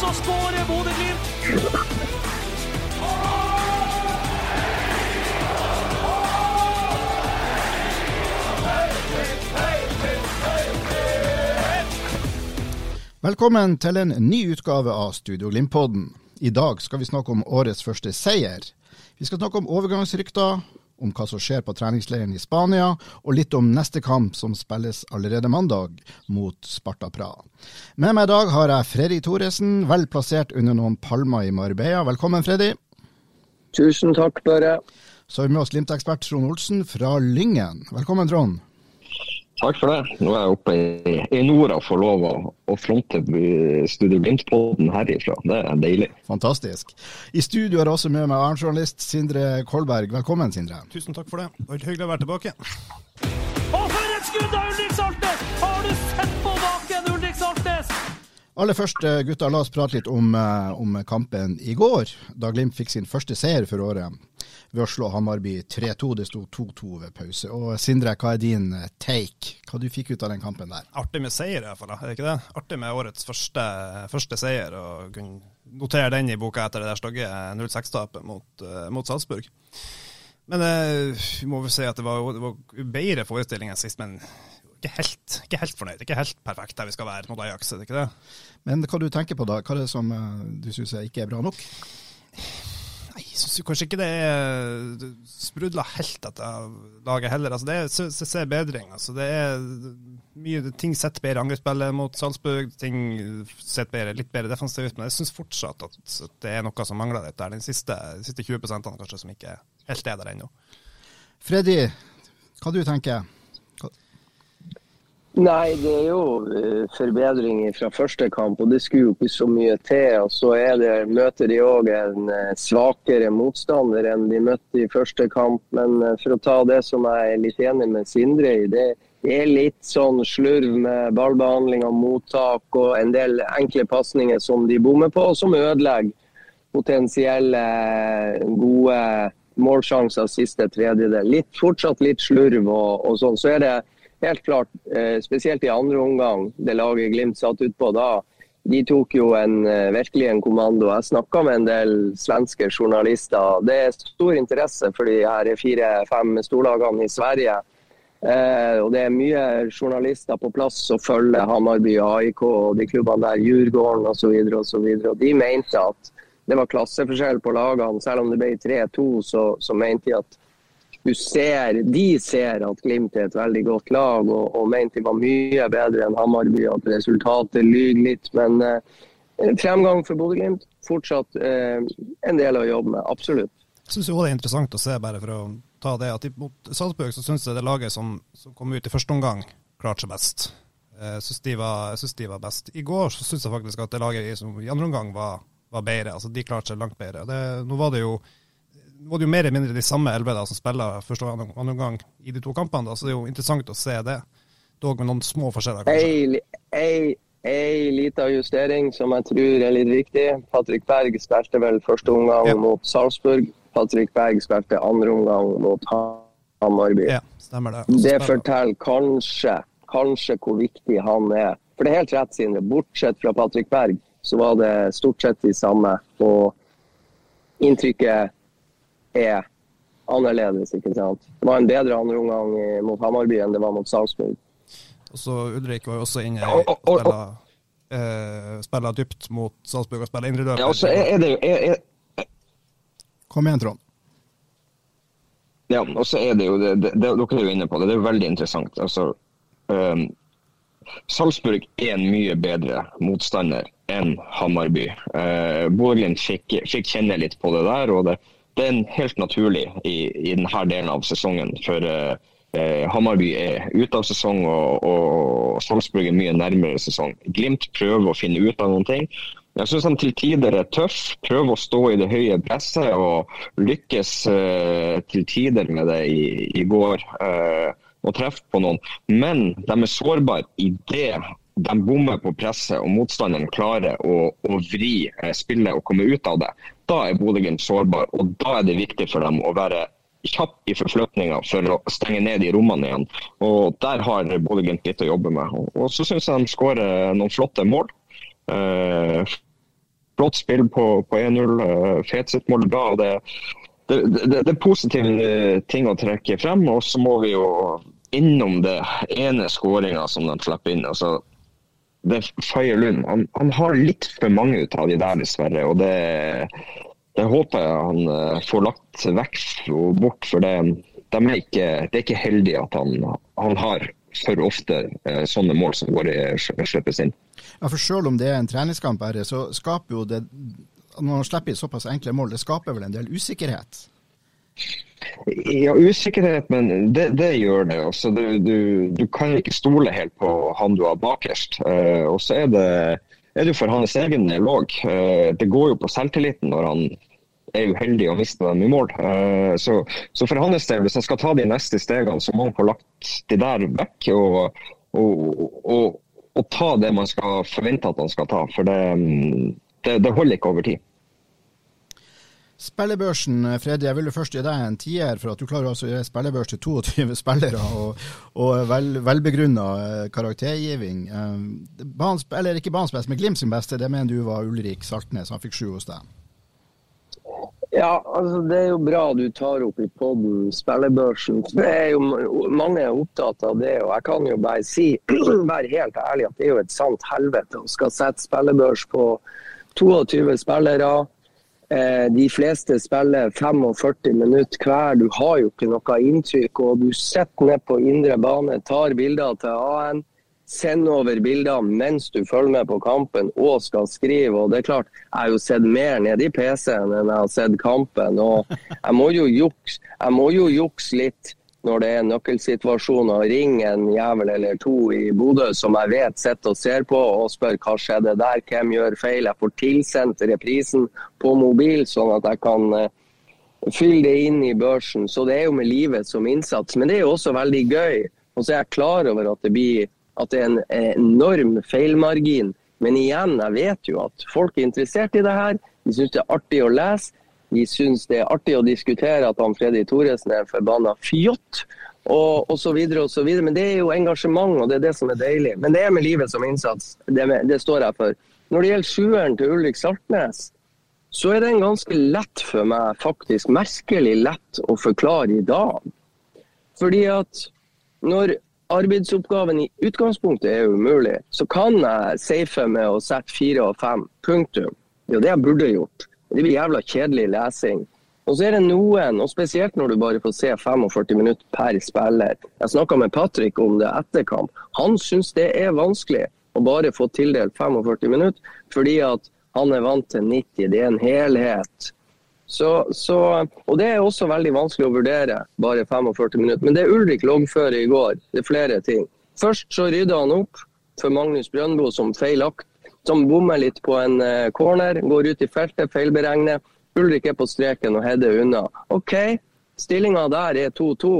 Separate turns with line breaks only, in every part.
Så skårer Bodø-Glimt.
Velkommen til en ny utgave av Studio Glimt-podden. I dag skal vi snakke om årets første seier. Vi skal snakke om overgangsrykter, om hva som skjer på treningsleiren i Spania, og litt om neste kamp som spilles allerede mandag, mot Sparta Praha. Med meg i dag har jeg Freddy Thoresen, vel plassert under noen palmer i Marbella. Velkommen, Freddy.
Tusen takk, Børre.
Så har vi med oss Glimt-ekspert Trond Olsen fra Lyngen. Velkommen, Trond.
Takk for det. Nå er jeg oppe i, i nord og får lov å, å fronte Studio Glimt-podden herifra. Det er deilig.
Fantastisk. I studio er også med meg Arnjournalist Sindre Kolberg. Velkommen, Sindre.
Tusen takk for det. Det var hyggelig å være tilbake. Og for et skudd av Ulrik Saltnes! Har du sett
Aller først, gutter, gutta, la oss prate litt om, eh, om kampen i går, da Glimt fikk sin første seier for året ved å slå Hamarby 3-2. Det sto 2-2 ved pause. Og Sindre, hva er din eh, take? Hva du fikk ut av den kampen der?
Artig med seier, i hvert fall. Er det ikke det? Artig med årets første, første seier, og kunne notere den i boka etter det der stygge 0-6-tapet mot, mot Salzburg. Men vi må vel si at det var, det var bedre forestilling enn sist, men ikke helt, ikke helt fornøyd. Ikke helt perfekt der vi skal være mot Ajax, er det ikke det?
Men hva du tenker på da? Hva er det som eh, du syns ikke er bra nok?
Nei, jeg syns kanskje ikke det er sprudla helt dette laget heller. Altså, det er CC bedring. Altså, det er mye ting setter bedre angrepsspillet mot Salzburg. Ting setter bedre, litt bedre defensivt. Men jeg syns fortsatt at det er noe som mangler litt der. Den siste, de siste 20% kanskje som ikke helt er der ennå.
Freddy, hva du tenker
Nei, det er jo uh, forbedringer fra første kamp, og det skulle jo ikke så mye til. og Så det, møter de òg en uh, svakere motstander enn de møtte i første kamp. Men uh, for å ta det som jeg er litt enig med Sindre i, det, det er litt sånn slurv med ballbehandling og mottak og en del enkle pasninger som de bommer på, og som ødelegger potensielle gode målsjanser siste tredjedel. Litt, fortsatt litt slurv og, og sånn. Så er det helt klart, eh, spesielt i andre omgang, det laget Glimt satt utpå da, de tok jo en, eh, virkelig en kommando. Jeg snakka med en del svenske journalister. Det er stor interesse for de her fire-fem storlagene i Sverige. Eh, og Det er mye journalister på plass som følger Hamarby, AIK og de klubbene der, Djurgården osv. De mente at det var klasseforskjell på lagene. Selv om det ble 3-2, så, så mente de at ser, de ser at Glimt er et veldig godt lag, og, og mente de var mye bedre enn Hamarby. At resultatet lyver litt. Men eh, fremgang for Bodø-Glimt fortsatt eh, en del jobbe med. Absolutt.
Jeg syns det er interessant å se, bare for å ta det, at mot Salzburg så syns jeg det laget som, som, kom ut i første omgang, klarte seg best. Jeg syns de, de, var best. I går så syns jeg faktisk at det laget som i andre omgang var, var bedre. Altså, de klarte seg langt bedre. Det, nå var det jo var det jo mer eller mindre de samme elleve som spiller første og andre gang i de to kampene. Da. Så det er jo interessant å se det. Dog med noen små forskjeller,
kanskje. Ei, ei lita justering som jeg tror er litt viktig. Patrick Berg spilte vel første omgang ja. mot Salzburg. Patrick Berg spilte andre omgang mot Hamarby.
Ja, stemmer det.
Det forteller kanskje, kanskje hvor viktig han er. For det er helt rett, Sindre. Bortsett fra Patrick Berg, så var det stort sett de samme. Og inntrykket er annerledes. ikke sant? Det var en bedre andreomgang mot Hamarby enn det var mot Salzburg.
Og så Ulrik var jo også inne og spilla, eh, dypt mot Salzburg og spille indre løp.
Ja, og så er, er det jo er, er...
Kom igjen, Trond.
Ja, og så er det jo det, det, det, Dere er jo inne på det. Det er jo veldig interessant. Altså, um, Salzburg er en mye bedre motstander enn Hamarby. Uh, Bodø-Glimt fikk, fikk, kjenne litt på det der. og det det er helt naturlig i, i denne delen av sesongen. For eh, Hammarby er ute av sesong, og, og Salzburg er mye nærmere sesong. Glimt prøver å finne ut av noen ting. Jeg syns han til tider er tøff, prøver å stå i det høye presset og lykkes eh, til tider med det i, i går. Eh, og treffe på noen. Men de er sårbare i det de bommer på presset og motstanderen klarer å, å vri spillet og komme ut av det. Da er Bodø-Glimt sårbar, og da er det viktig for dem å være kjapp i forflytninga for å stenge ned de rommene igjen. Og Der har Bodø-Glimt litt å jobbe med. Og Så syns jeg de skårer noen flotte mål. Eh, flott spill på, på 1-0. Eh, Fet sitt mål bra. Det, det, det, det, er positive ting å trekke frem. Og så må vi jo innom det ene skåringa som de slipper inn. altså det Faye Lund han, han, har litt for mange av de der, dessverre. og det, det håper jeg han uh, får lagt vekk og bort. For det, de er ikke, det er ikke heldig at han, han har for ofte uh, sånne mål som går i, slippes inn.
Ja, for Selv om det er en treningskamp, så skaper jo det når man slipper inn såpass enkle mål, det skaper vel en del usikkerhet?
Ja, usikkerhet, men det, det gjør det. Altså, du, du, du, kan ikke stole helt på han du har bakerst. Uh, og så er det, er det for hans egen låg. Uh, det går jo på selvtilliten når han er uheldig og mister dem i mål. Uh, så, så, for hans del, hvis han skal ta de neste stegene, så må han få lagt de der vekk. Og, og, og, og ta det man skal forvente at han skal ta. For det, det, det holder ikke over tid.
Spillebørsen, Freddy, jeg vil først gi deg en tier for at du klarer altså å gjøre spillebørs til 22 spillere og, og vel, velbegrunna eh, karaktergiving. Bans, eller ikke banens beste, men Glimt sin beste, det mener du var Ulrik Saltnes. Han fikk sju hos deg.
Ja, altså det er jo bra du tar opp i poden spillebørsen. Det er jo Mange er opptatt av det, og jeg kan jo bare si, være helt ærlig, at det er jo et sant helvete å skal sette spillebørs på 22 spillere Eh, de fleste spiller 45 minutter hver. Du har jo ikke noe inntrykk. og Du sitter ned på indre bane, tar bilder til AN, sender over bilder mens du følger med på kampen og skal skrive. og det er klart, Jeg har jo sett mer nede i PC-en enn jeg har sett kampen. og Jeg må jo jukse litt når det er nøkkelsituasjoner. Ring en jævel eller to i Bodø som jeg vet sitter og ser på og spør hva skjedde der, hvem gjør feil. Jeg får tilsendt reprisen på mobil, sånn at jeg kan uh, fylle det inn i børsen. Så det er jo med livet som innsats. Men det er jo også veldig gøy. Og så er jeg klar over at det, blir, at det er en enorm feilmargin. Men igjen, jeg vet jo at folk er interessert i det her. De syns det er artig å lese. Vi syns det er artig å diskutere at han Freddy Thoresen er en forbanna fjott. Og, osv. videre. Men det er jo engasjement, og det er det som er deilig. Men det er med livet som innsats. Det, med, det står jeg for. Når det gjelder sjueren til Ulrik Saltnes, så er den ganske lett for meg, faktisk merkelig lett å forklare i dag. Fordi at når arbeidsoppgaven i utgangspunktet er umulig, så kan jeg safe med å sette fire og fem. Punktum. Det er jo det jeg burde gjort. Det blir jævla kjedelig lesing. Og så er det noen, og spesielt når du bare får se 45 minutter per spiller. Jeg snakka med Patrick om det etter kamp. Han syns det er vanskelig å bare få tildelt 45 minutter, fordi at han er vant til 90. Det er en helhet. Så, så, og Det er også veldig vanskelig å vurdere, bare 45 minutter. Men det Ulrik loggfører i går, det er flere ting. Først så rydda han opp for Magnus Brøndbo som feilakt som bommer litt på en eh, corner, går ut i feltet, feilberegner. Ulrik er på streken og header unna. OK, stillinga der er 2-2.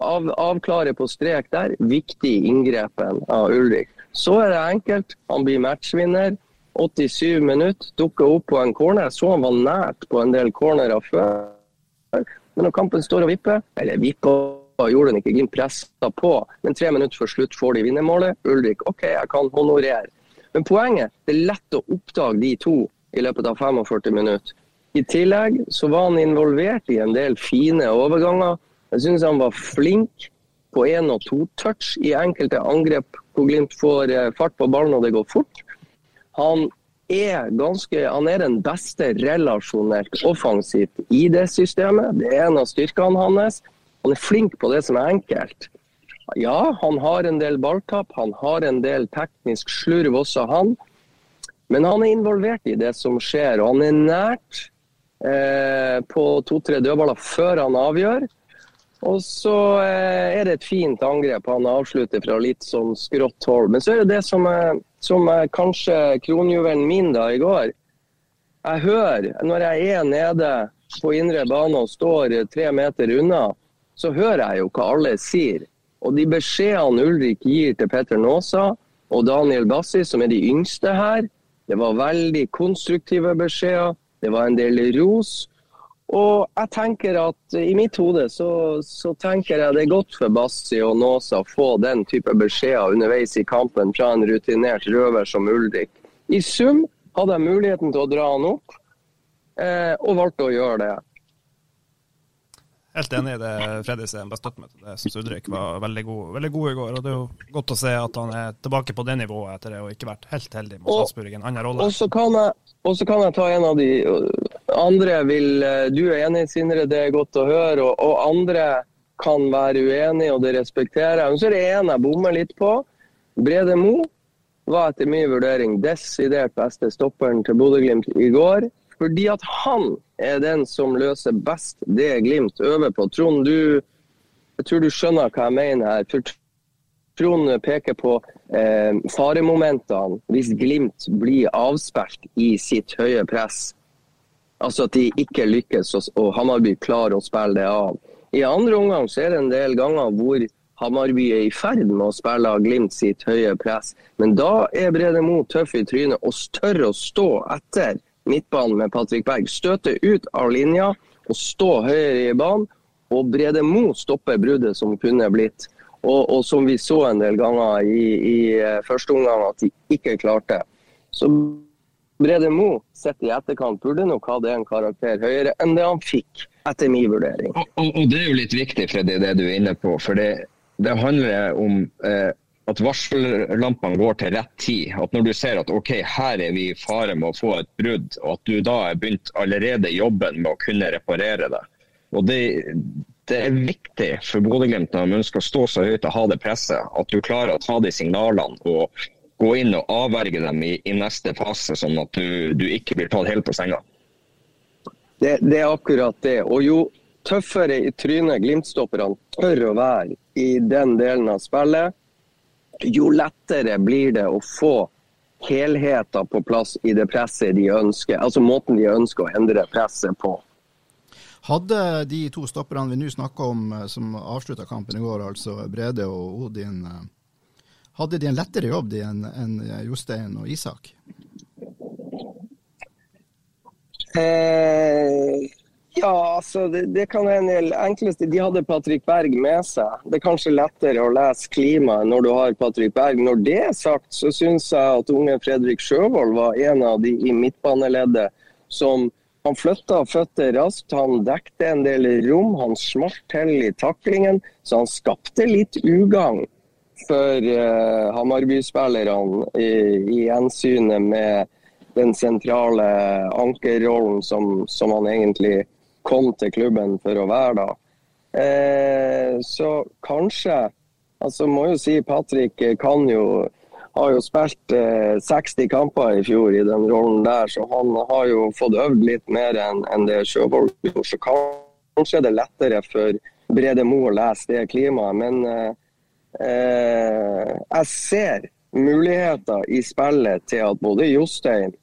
Av, avklare på strek der. Viktig inngrepen av Ulrik. Så er det enkelt. Han blir matchvinner. 87 minutter, dukker opp på en corner. Så han var nært på en del cornerer før. Men når kampen står og vipper, eller vipper gjorde den ikke, Glimt pressa på. Men tre minutter før slutt får de vinnermålet. Ulrik OK, jeg kan honorere. Men poenget det er lett å oppdage de to i løpet av 45 minutter. I tillegg så var han involvert i en del fine overganger. Jeg syns han var flink på én og to touch i enkelte angrep hvor Glimt får eh, fart på ballen og det går fort. Han er, ganske, han er den beste relasjonelt offensivt i det systemet. Det er en av styrkene hans. Han er flink på det som er enkelt. Ja, han har en del balltap, han har en del teknisk slurv også, han. Men han er involvert i det som skjer, og han er nært eh, på to-tre dødballer før han avgjør. Og så eh, er det et fint angrep. Han avslutter fra litt sånn skrått hold. Men så er det det som er, som er kanskje kronjuvelen min da i går. Jeg hører, når jeg er nede på indre bane og står tre meter unna, så hører jeg jo hva alle sier. Og de beskjedene Ulrik gir til Petter Nåsa og Daniel Bassi, som er de yngste her, det var veldig konstruktive beskjeder. Det var en del ros. Og jeg tenker at I mitt hode så, så tenker jeg det er godt for Bassi og Nåsa å få den type beskjeder underveis i kampen fra en rutinert røver som Ulrik. I sum hadde jeg muligheten til å dra han opp, eh, og valgte å gjøre det.
Helt enig i det Freddy sier, bare støtter meg til det. Jeg syns Ulrik var veldig god, veldig god, i går. og Det er jo godt å se at han er tilbake på det nivået etter det og ikke vært helt heldig mot Salzburg i en annen rolle.
Og så kan, kan, jeg ta en av de andre vil Du er enig, Sindre, det er godt å høre. Og, og andre kan være uenige, og det respekterer jeg. Men så er det en jeg bommer litt på. Brede Mo var etter min vurdering desidert beste stopperen til Bodø-Glimt i går. Fordi at han er den som løser best det Glimt øver på. Trond, du, jeg tror du skjønner hva jeg mener her. For Trond peker på eh, faremomentene hvis Glimt blir avspilt i sitt høye press. Altså at de ikke lykkes og, og Hamarby klarer å spille det av. I andre omgang så er det en del ganger hvor Hamarby er i ferd med å spille av Glimt sitt høye press. Men da er Brede Moe tøff i trynet og tør å stå etter midtbanen med Patrick Berg. Støte ut av linja og stå høyere i banen. Og Brede Mo stopper bruddet som kunne blitt. Og, og, som vi så en del ganger i, i eh, første omgang at de ikke klarte. Så Brede Mo sett i etterkant burde nok hatt en karakter høyere enn det han fikk, etter min vurdering.
Og, og, og, Det er jo litt viktig, Freddy, det du er inne på. For det, det handler om eh, at varsellampene går til rett tid. At når du ser at ok, her er vi i fare med å få et brudd, og at du da har begynt allerede jobben med å kunne reparere det. Og det, det er viktig for Bodø-Glimt når de ønsker å stå så høyt og ha det presset, at du klarer å ta de signalene og gå inn og avverge dem i, i neste fase, sånn at du, du, ikke blir tatt helt på senga.
Det, det, er akkurat det. Og jo tøffere i trynet Glimt-stopperne tør å være i den delen av spillet, jo lettere blir det å få helheten på plass i det presset de ønsker. Altså måten de ønsker å endre presset på.
Hadde de to stopperne vi nå snakker om, eh, som avslutta kampen i går, altså Brede og Odin, eh, hadde de en lettere jobb enn Jostein og Isak?
Eh, ja, altså det, det kan hende enkleste De hadde Patrick Berg med seg. Det er kanskje lettere å lese klimaet når du har Patrick Berg. Når det er sagt, så syns jeg at unge Fredrik Sjøvold var en av de i midtbaneleddet som han flytta føtter raskt, han dekte en del rom, han smalt til i taklingen. Så han skapte litt ugagn for uh, Hamarby-spillerne i, i gjensynet med den sentrale ankerrollen som, som han egentlig kom til klubben for å være da. Eh, så kanskje Altså må jo si Patrick kan jo har jo spilt eh, 60 kamper i fjor i den rollen der, så han har jo fått øvd litt mer enn en det Sjøvold gjorde. Så kanskje er det lettere for Brede Mo å lese det klimaet. Men eh, eh, jeg ser muligheter i spillet til at både Jostein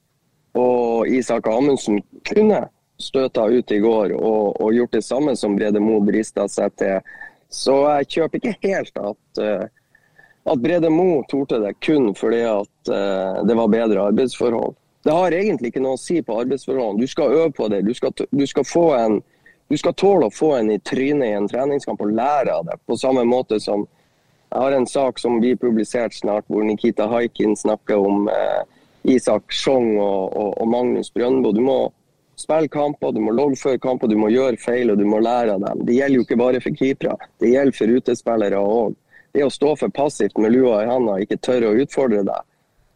og Isak Amundsen kunne støta ut i går og, og, gjort det samme som Brede Mo drista seg til. Så jeg kjøper ikke helt at, uh, at Brede Mo torde det kun fordi at uh, det var bedre arbeidsforhold. Det har egentlig ikke noe å si på arbeidsforholdene. Du skal øve på det. Du skal, du skal, en, du skal tåle å få en i trynet i en treningskamp og lære av det. På samme måte som jeg har en sak som blir publisert snart, hvor Nikita Haikin snakker om eh, Isak Sjong og, og, og Magnus Brøndbo. Du må spille kamper, du må loggføre kamper, du må gjøre feil og du må lære av dem. Det gjelder jo ikke bare for keepere, det gjelder for utespillere òg. Det å stå for passivt med lua i handa og ikke tørre å utfordre deg,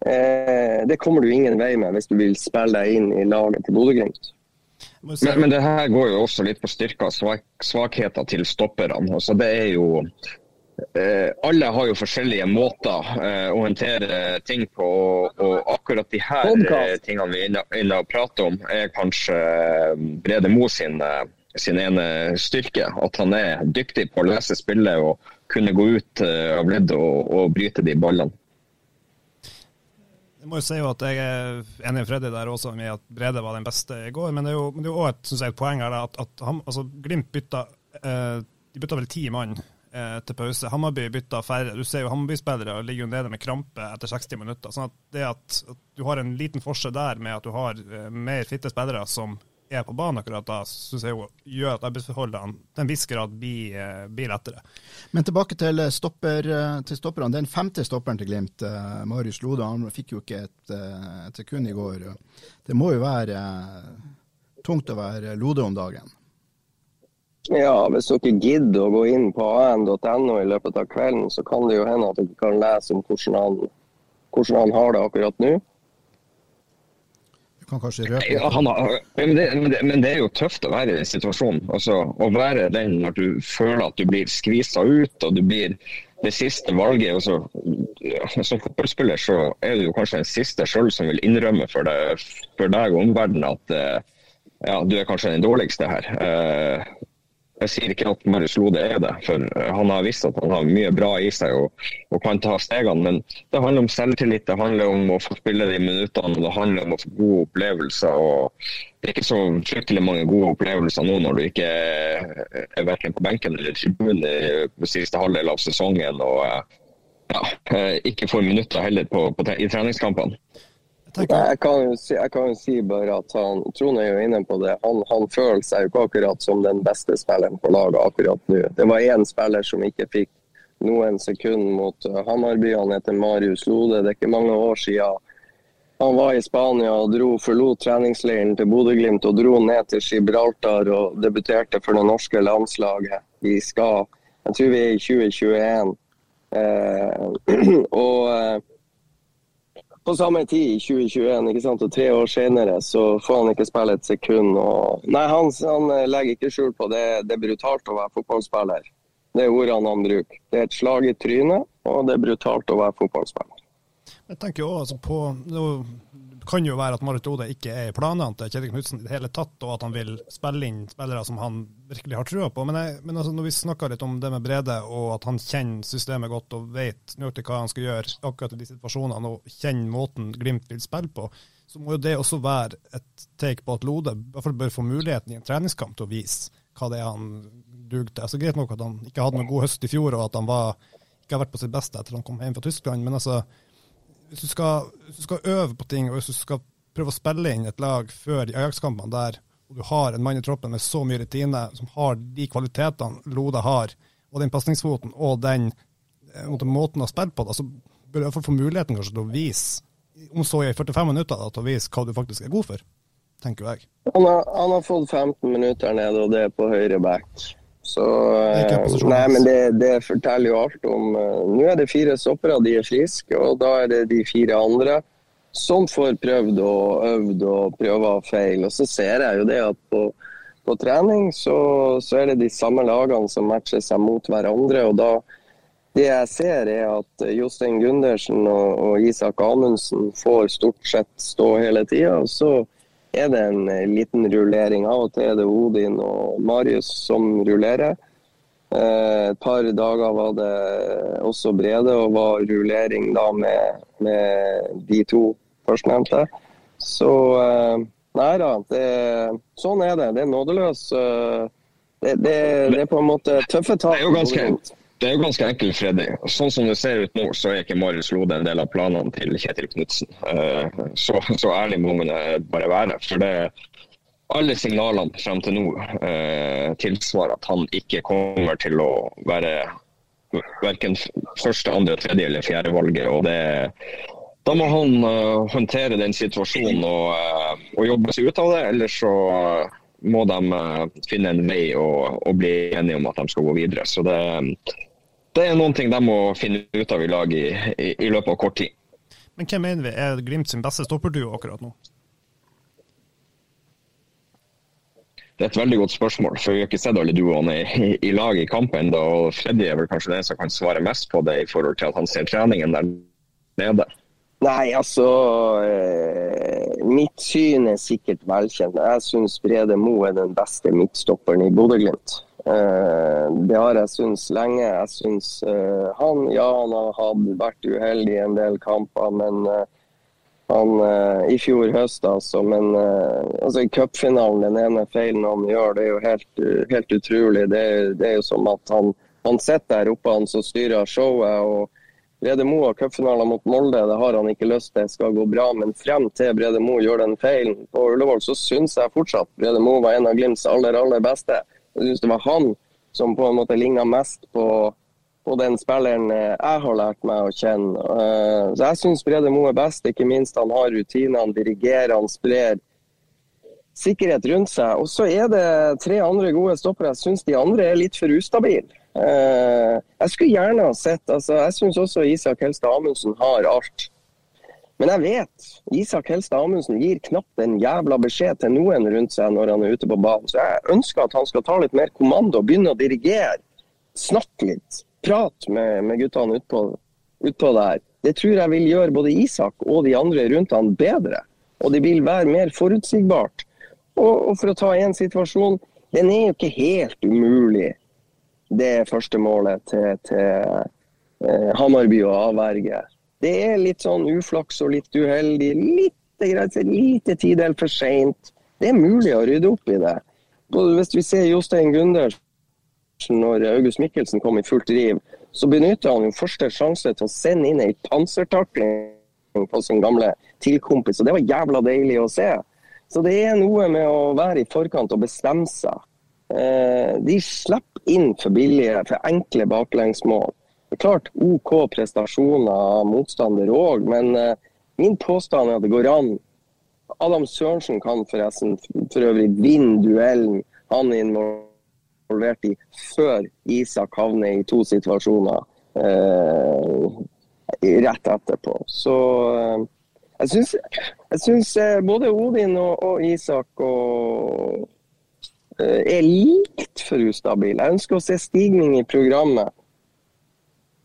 eh, det kommer du ingen vei med hvis du vil spille deg inn i laget til Bodø-Glimt.
Men, men, det her går jo også litt på styrker og svak, svakheter til stopperne. Altså, det er jo alle har jo forskjellige måter eh, å håndtere ting på. Og, og akkurat de her eh, tingene vi er inne, og prater om, er kanskje eh, Brede Mo sin, eh, sin ene styrke. At han er dyktig på å lese spillet og kunne gå ut eh, av ledd og, og bryte de ballene.
Jeg må jo si jo at jeg er enig med Freddy der også med at Brede var den beste i går. Men det er jo, det er jo også et, jeg, et poeng her at, at han, altså, Glimt bytta eh, de bytta vel ti mann eh, til pause. Hammarby bytta færre. Du ser jo Hammarby-spillere ligger jo nede med krampe etter 60 minutter. sånn at det at, at du har en liten forskjell der med at du har eh, mer fitte spillere som er på banen akkurat da, syns jeg jo gjør at arbeidsforholdene til en viss grad blir, eh, blir lettere.
Men tilbake til, stopper, eh, til stopperne. Den femte stopperen til Glimt, uh, Marius Lode, han fikk jo ikke et, et, sekund i går. Det må jo være tungt å være Lode om dagen?
Ja, hvis dere gidder å gå inn på an.no i løpet av kvelden, så kan det jo hende at dere kan lese om hvordan han, hvordan han har det akkurat nå Du
kan kanskje røpe
ja, har, men, det, men, det, men, det, er jo tøft å være i den situasjonen. Altså, å være den når du føler at du blir skvisa ut og du blir det siste valget. Også, som fotballspiller så er du kanskje den siste sjøl som vil innrømme for deg, for deg og omverdenen at eh, ja, du er kanskje den dårligste her. Uh, jeg sier ikke at Marius Lode er det, for han har visst at han har mye bra i seg og, og kan ta stegene. Men det handler om selvtillit, det handler om å få spille de minuttene og det handler om å få gode opplevelser. og Det er ikke så fryktelig mange gode opplevelser nå når du ikke er, er verken på benken eller tribunen i siste halvdel av sesongen. og ja, ikke får minutter heller på, på, i treningskampene.
Jeg kan, jo si, jeg kan jo si bare at han, Trond er jo inne på det. Han, han, føler seg jo ikke akkurat som den beste spilleren på laget akkurat nå. Det var én spiller som ikke fikk noen sekunder mot uh, Hammarby. Han heter Marius Lode. Det er ikke mange år siden han var i Spania og dro, forlot treningsleiren til Bodø-Glimt og dro ned til Gibraltar og debuterte for det norske landslaget. Vi skal Jeg tror vi er i 2021. Eh, og eh, på samme tid i 2021, ikke sant? og tre år senere, så får han ikke spille et sekund. Og... Nei, han, han, legger ikke skjul på det. Det er brutalt å være fotballspiller. Det er ordene han bruker. Det er et slag i trynet, og det er brutalt å være fotballspiller.
Jeg tenker også altså på, det kan jo være at Marit Ode ikke er i planene til Kjetil Knutsen i det hele tatt, og at han vil spille inn spillere som han virkelig har trua på. Men, jeg, men altså, når vi snakker litt om det med Brede, og at han kjenner systemet godt og vet nøyaktig hva han skal gjøre akkurat i de situasjonene, og kjenner måten Glimt vil spille på, så må jo det også være et take på at Lode i hvert fall bør få muligheten i en treningskamp til å vise hva det er han duger til. Altså, greit nok at han ikke hadde noen god høst i fjor, og at han var, ikke har vært på sitt beste etter han kom hjem fra Tyskland, men altså hvis du, skal, hvis du, skal, øve på ting, og hvis du skal prøve å spille inn et lag før de Ajax-kampene der, og du har en mann i troppen med så mye rutine, som har de kvalitetene Lode har, og den pasningsfoten og den eh, måten å spille på, da, så bør du iallfall få muligheten kanskje til å vise, om så i 45 minutter, da, til å vise hva du faktisk er god for, tenker jeg.
Han har, han har fått 15 minutter nede, og det er på høyre back. Så eh, Nei, men det, det, forteller jo alt om uh, Nå er det fire stoppere, de er friske, og da er det de fire andre som får prøvd og øvd og prøver og feil. Og så ser jeg jo det at på, på trening så, så, er det de samme lagene som matcher seg mot hverandre. og da det jeg ser er at Jostein Gundersen og, og Isak Amundsen får stort sett stå hele tida. Så er det en liten rullering. Av og til er det Odin og Marius som rullerer. Eh, et par dager var det også Brede, og var rullering da med, med de to førstnevnte. Så eh, nei da, det, sånn er det. Det er nådeløs. Det, det, det, er på en måte tøffe tak.
Det er jo ganske, det er jo ganske enkelt, Freddy. Sånn som det ser ut nå, så er ikke Marius Lode en del av planene til Kjetil Knutsen. Eh, så, så, ærlig må man bare være. For det, alle signalene frem til nå eh, tilsvarer at han ikke kommer til å være verken første, andre, tredje eller fjerde valget. og det da må han uh, håndtere den situasjonen og, uh, og, jobbe seg ut av det. Eller så uh, må de finne en vei og, og, bli enige om at de skal gå videre. Så det, det er noen ting de må finne ut av i lag i, i, i løpet av kort tid.
Men hvem mener vi er Glimt sin beste stopperduo akkurat nå?
det er et veldig godt spørsmål. for Vi har ikke sett alle duoene i, i lag i kampen. ennå. Freddy er vel kanskje den som kan svare mest på det, i forhold til at han ser treningen der nede.
Nei, altså eh, Mitt syn er sikkert velkjent. Jeg syns Brede Mo er den beste midtstopperen i Bodø-Glimt. Eh, det har jeg syntes lenge. Jeg syns eh, han ja, han har vært uheldig i en del kamper, men han i fjor høst, altså. Men altså, i cupfinalen, den ene feilen han gjør, det er jo helt, helt utrolig. Det, det, er jo som at han, han sitter der oppe, han som styrer showet. og Brede Moe har cupfinaler mot Molde, det har han ikke lyst til skal gå bra. Men frem til Brede Moe gjør den feilen på Ullevål, så syns jeg fortsatt Brede Moe var en av Glimts aller, aller beste. Jeg syns det var han som på en måte ligna mest på, på, den spilleren eh, jeg har lært meg å kjenne. Eh, så jeg syns Brede Moe er best. Ikke minst han har rutiner, han dirigerer, han sprer sikkerhet rundt seg. Og så er det tre andre gode stoppere. Jeg syns de andre er litt for ustabile. Eh, jeg skulle gjerne ha sett altså Jeg syns også Isak Helstad Amundsen har alt. Men jeg vet Isak Helstad Amundsen gir knapt en jævla beskjed til noen rundt seg når han er ute på banen. Så jeg ønsker at han skal ta litt mer kommando, begynne å dirigere. Snakke litt. Prate med, med guttene utpå ut der. Det tror jeg vil gjøre både Isak og de andre rundt han bedre. Og det vil være mer forutsigbart. Og, og for å ta én situasjon, den er jo ikke helt umulig, det er første målet til, til eh, Hamarby å avverge. Det er litt sånn uflaks og litt uheldig. Litt greit, lite tidel for seint. Det er mulig å rydde opp i det. Hvis vi ser Jostein Gundersen når August Mikkelsen kom i fullt driv, så benytter han jo første sjanse til å sende inn ei pansertakling på sin gamle tilkompis. Og det var jævla deilig å se. Så det er noe med å være i forkant og bestemme seg. Eh, de slipper inn for billige, for enkle baklengsmål. Det er klart OK prestasjoner av motstander òg, men uh, min påstand er at det går an. Adam Sørensen kan forresten for øvrig vinne duellen han er involvert i, før Isak havner i to situasjoner eh, rett etterpå. Så uh, jeg syns både Odin og, og Isak og, er litt for ustabil. Jeg ønsker å se stigning i programmet.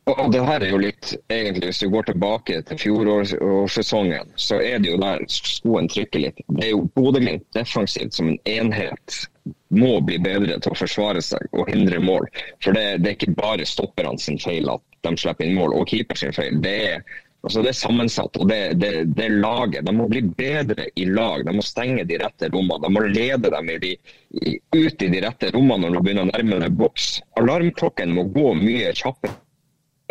Og det her er jo litt, egentlig, Hvis du går tilbake til fjorårssesongen, så er det jo der skoen trykker litt. Det er jo Bodø-Glimt defensivt som en enhet må bli bedre til å forsvare seg og hindre mål. For det, det er ikke bare stopperne sin feil at de slipper inn mål, og keeper sin feil. Det er, altså det er sammensatt. og det, det, det, laget. De må bli bedre i lag. De må stenge de rette rommene. De må lede dem i de, i, ut i de rette rommene når de begynner å nærme seg boks. Alarmklokken må gå mye kjappere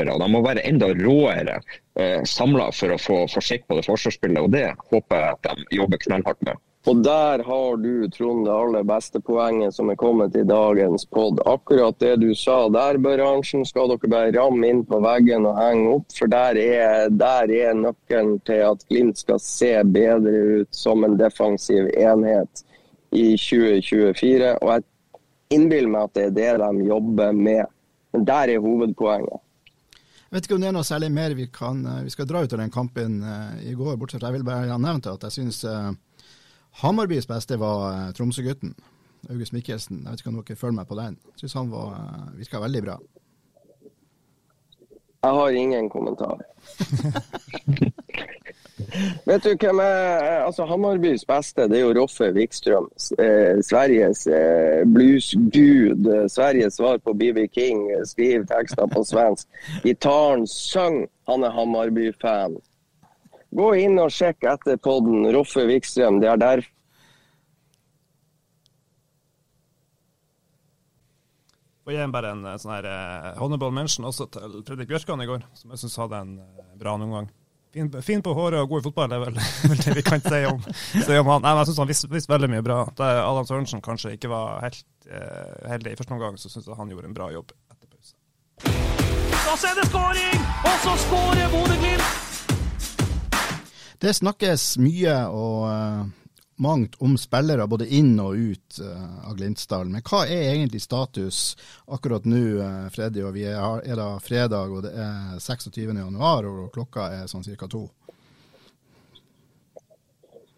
og de må være enda råere eh, samla for å få, få på det forsvarsspillet. og Det håper jeg at de jobber knallhardt med.
Og der har du, Trond, det aller beste poenget som er kommet i dagens pod. Akkurat det du sa der, bransjen, skal dere bare ramme inn på veggen og henge opp. For der er, der er nøkkelen til at Glimt skal se bedre ut som en defensiv enhet i 2024. Og jeg innbiller meg at det er det de jobber med. Men der er hovedpoenget.
Jeg vet ikke om det er noe særlig mer vi kan eh, Vi skal dra ut av den kampen uh, i går, bortsett fra jeg vil bare ha nevnt at jeg syns uh, Hammarbys beste var uh, Tromsø-gutten. August Mikkelsen. Jeg vet ikke om dere følger meg på den. Jeg syns han var, uh, virka veldig bra.
Jeg har ingen kommentar. Vet du hvem er altså Hammarbys beste? Det er jo Roffe Wikstrøm. Eh, Sveriges eh, bluesgud. Eh, Sveriges svar på BB King. Skriv tekster på svensk. Gitaren synger. Han er Hammarby-fan. Gå inn og sjekk etter podden. Roffe Wikstrøm. Det er der
Og gi bare en sånn her uh, honorable mention også til Fredrik Bjørkan i går, som jeg syns hadde en uh, bra omgang. Fin, fin, på håret og god i fotball, det er vel, vel det vi kan si om, si om han. Nei, men jeg syns han visste, vis veldig mye bra. Da Adam Sørensen kanskje ikke var helt eh, heldig i første omgang, så syns jeg han gjorde en bra jobb etter pause.
Og så er det skåring! Og så skårer Bodø-Glimt!
Det snakkes mye og uh, mangt om spillere både inn og ut uh, av Glimtsdalen. Men hva er egentlig status akkurat nå, uh, Freddy? Og vi er, er da fredag, og det er 26. januar, og klokka er sånn ca. to.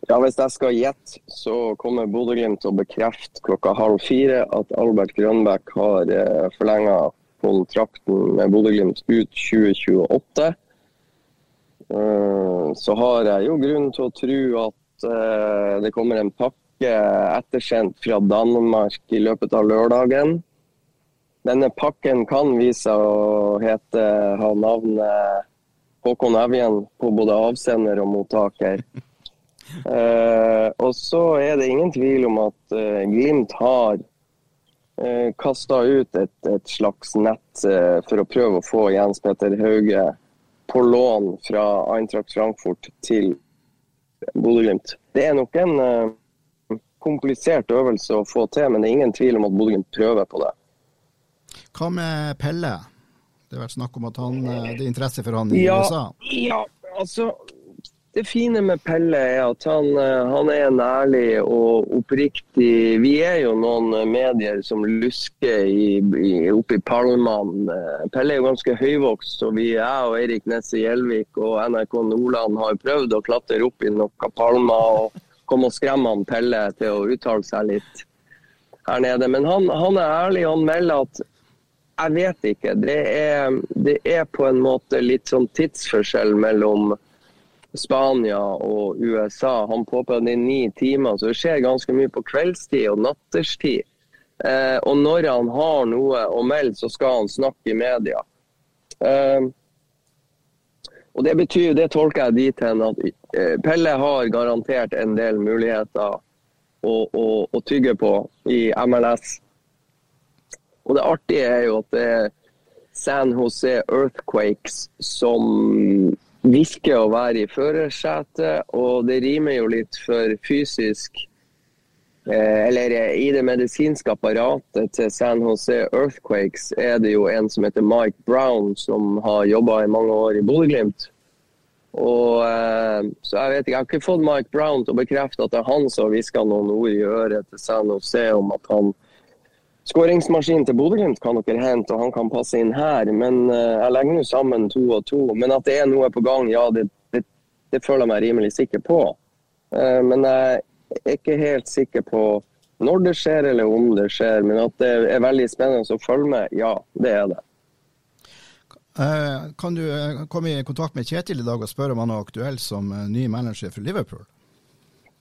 Ja, Hvis jeg skal gjette, så kommer Bodø-Glimt til å bekrefte klokka halv fire at Albert Grønbæk har eh, forlenga kontrakten med Bodø-Glimt ut 2028. Eh, så har jeg jo grunn til å tro at eh, det kommer en pakke ettersendt fra Danmark i løpet av lørdagen. Denne pakken kan vise seg å hete, ha navnet Håkon Evjen på både avsender og mottaker. Eh, og så er det ingen tvil om at eh, Glimt har eh, kasta ut et, et, slags nett eh, for å prøve å få Jens Petter Hauge på lån fra Eintracht Frankfurt til Bodø-Glimt. Det er nok en eh, komplisert øvelse å få til, men det er ingen tvil om at Bodø-Glimt prøver på det.
Hva med Pelle? Det har vært snakk om at han, eh, det er interesse for han i
ja,
USA?
Ja, altså det fine med Pelle er at han, eh, han, er en ærlig og oppriktig Vi er jo noen medier som lusker i, i, oppe i palmene. Pelle er jo ganske høyvokst, så vi, jeg og Eirik Nesse Gjelvik og NRK Nordland har prøvd å klatre opp i noen palmer og komme og skremme han Pelle til å uttale seg litt her nede. Men han, han er ærlig. Han melder at jeg vet ikke. Det er, det er, på en måte litt sånn tidsforskjell mellom Spania og USA. Han påpeker det i ni timer, så det skjer ganske mye på kveldstid og natterstid. Eh, og når han har noe å melde, så skal han snakke i media. Eh, og Det betyr, det tolker jeg dit hen at eh, Pelle har garantert en del muligheter å, å, å tygge på i MLS. Og det artige er jo at det er San Jose Earthquakes som virker å være i førersetet, og det rimer jo litt for fysisk eh, Eller i det medisinske apparatet til San Jose Earthquakes er det jo en som heter Mike Brown, som har jobba i mange år i Bodø-Glimt. Og, eh, så jeg vet ikke, jeg har ikke fått Mike Brown til å bekrefte at det er han som hviska noen ord i øret til San Jose om at han Skåringsmaskinen til Bodø-Glimt kan dere hente, og han kan passe inn her. Men uh, jeg legger nå sammen to og to. Men at det er noe på gang, ja, det, det, det føler jeg meg rimelig sikker på. Uh, men jeg er ikke helt sikker på når det skjer eller om det skjer. Men at det er veldig spennende å følge med, ja, det er det.
Uh, kan du komme i kontakt med Kjetil i dag og spørre om han er aktuell som ny manager for Liverpool?